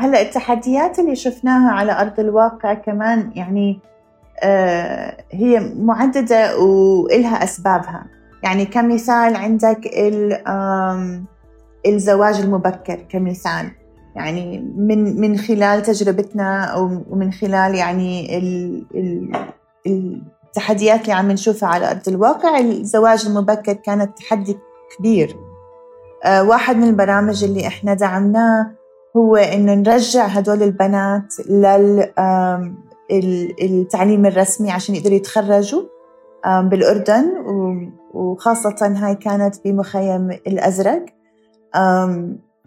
هلا التحديات اللي شفناها على أرض الواقع كمان يعني آه هي معددة والها أسبابها. يعني كمثال عندك الزواج المبكر كمثال. يعني من من خلال تجربتنا أو من خلال يعني ال ال التحديات اللي عم نشوفها على أرض الواقع الزواج المبكر كانت تحدي كبير. آه، واحد من البرامج اللي إحنا دعمناه هو إنه نرجع هدول البنات للتعليم الرسمي عشان يقدروا يتخرجوا بالأردن وخاصة هاي كانت بمخيم الأزرق.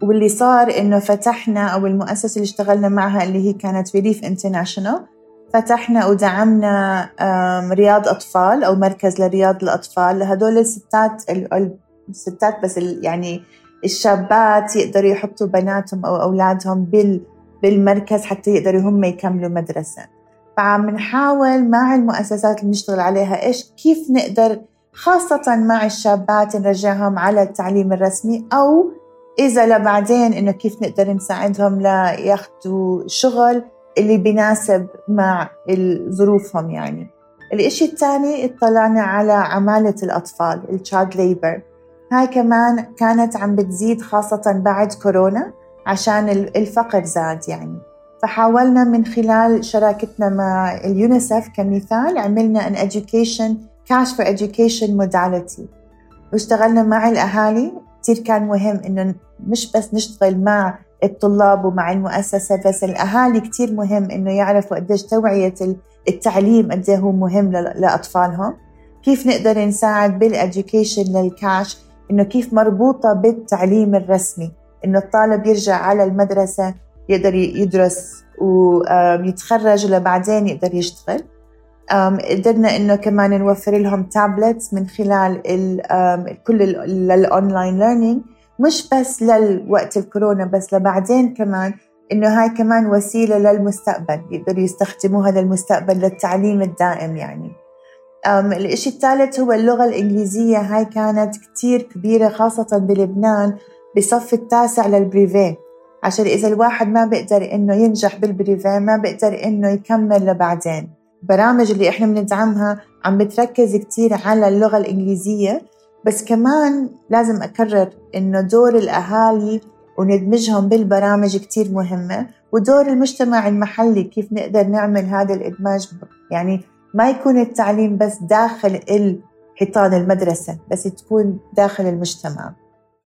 واللي صار إنه فتحنا أو المؤسسة اللي اشتغلنا معها اللي هي كانت Relief International فتحنا ودعمنا رياض أطفال أو مركز لرياض الأطفال. لهدول الستات الستات بس يعني الشابات يقدروا يحطوا بناتهم أو أولادهم بال بالمركز حتى يقدروا هم يكملوا مدرسة. فعم نحاول مع المؤسسات اللي نشتغل عليها إيش؟ كيف نقدر خاصة مع الشابات نرجعهم على التعليم الرسمي؟ أو إذا لبعدين إنه كيف نقدر نساعدهم لياخذوا شغل اللي بيناسب مع ظروفهم يعني. الإشي الثاني اطلعنا على عمالة الأطفال ال child labor هاي كمان كانت عم بتزيد خاصة بعد كورونا عشان الفقر زاد يعني. فحاولنا من خلال شراكتنا مع اليونيسف كمثال عملنا ان education cash for education modality. واشتغلنا مع الأهالي. كثير كان مهم إنه مش بس نشتغل مع الطلاب ومع المؤسسة بس الأهالي كثير مهم إنه يعرفوا قديش توعية التعليم قد هو مهم لأطفالهم. كيف نقدر نساعد بال education لل cash إنه كيف مربوطة بالتعليم الرسمي إنه الطالب يرجع على المدرسة يقدر يدرس ويتخرج لبعدين يقدر يشتغل. قدرنا إنه كمان نوفر لهم tablets من خلال كل ال online learning مش بس للوقت الكورونا بس لبعدين كمان إنه هاي كمان وسيلة للمستقبل يقدروا يستخدموها للمستقبل للتعليم الدائم يعني. الإشي الثالث هو اللغة الإنجليزية. هاي كانت كتير كبيرة خاصة بلبنان بصف التاسع للبريفيه. عشان إذا الواحد ما بيقدر إنه ينجح بالبريفيه ما بيقدر إنه يكمل لبعدين. البرامج اللي إحنا بندعمها عم بتركز كتير على اللغة الإنجليزية. بس كمان لازم أكرر إنه دور الأهالي وندمجهم بالبرامج كتير مهمة. ودور المجتمع المحلي كيف نقدر نعمل هذا الإدماج يعني ما يكون التعليم بس داخل الحيطان المدرسة بس تكون داخل المجتمع.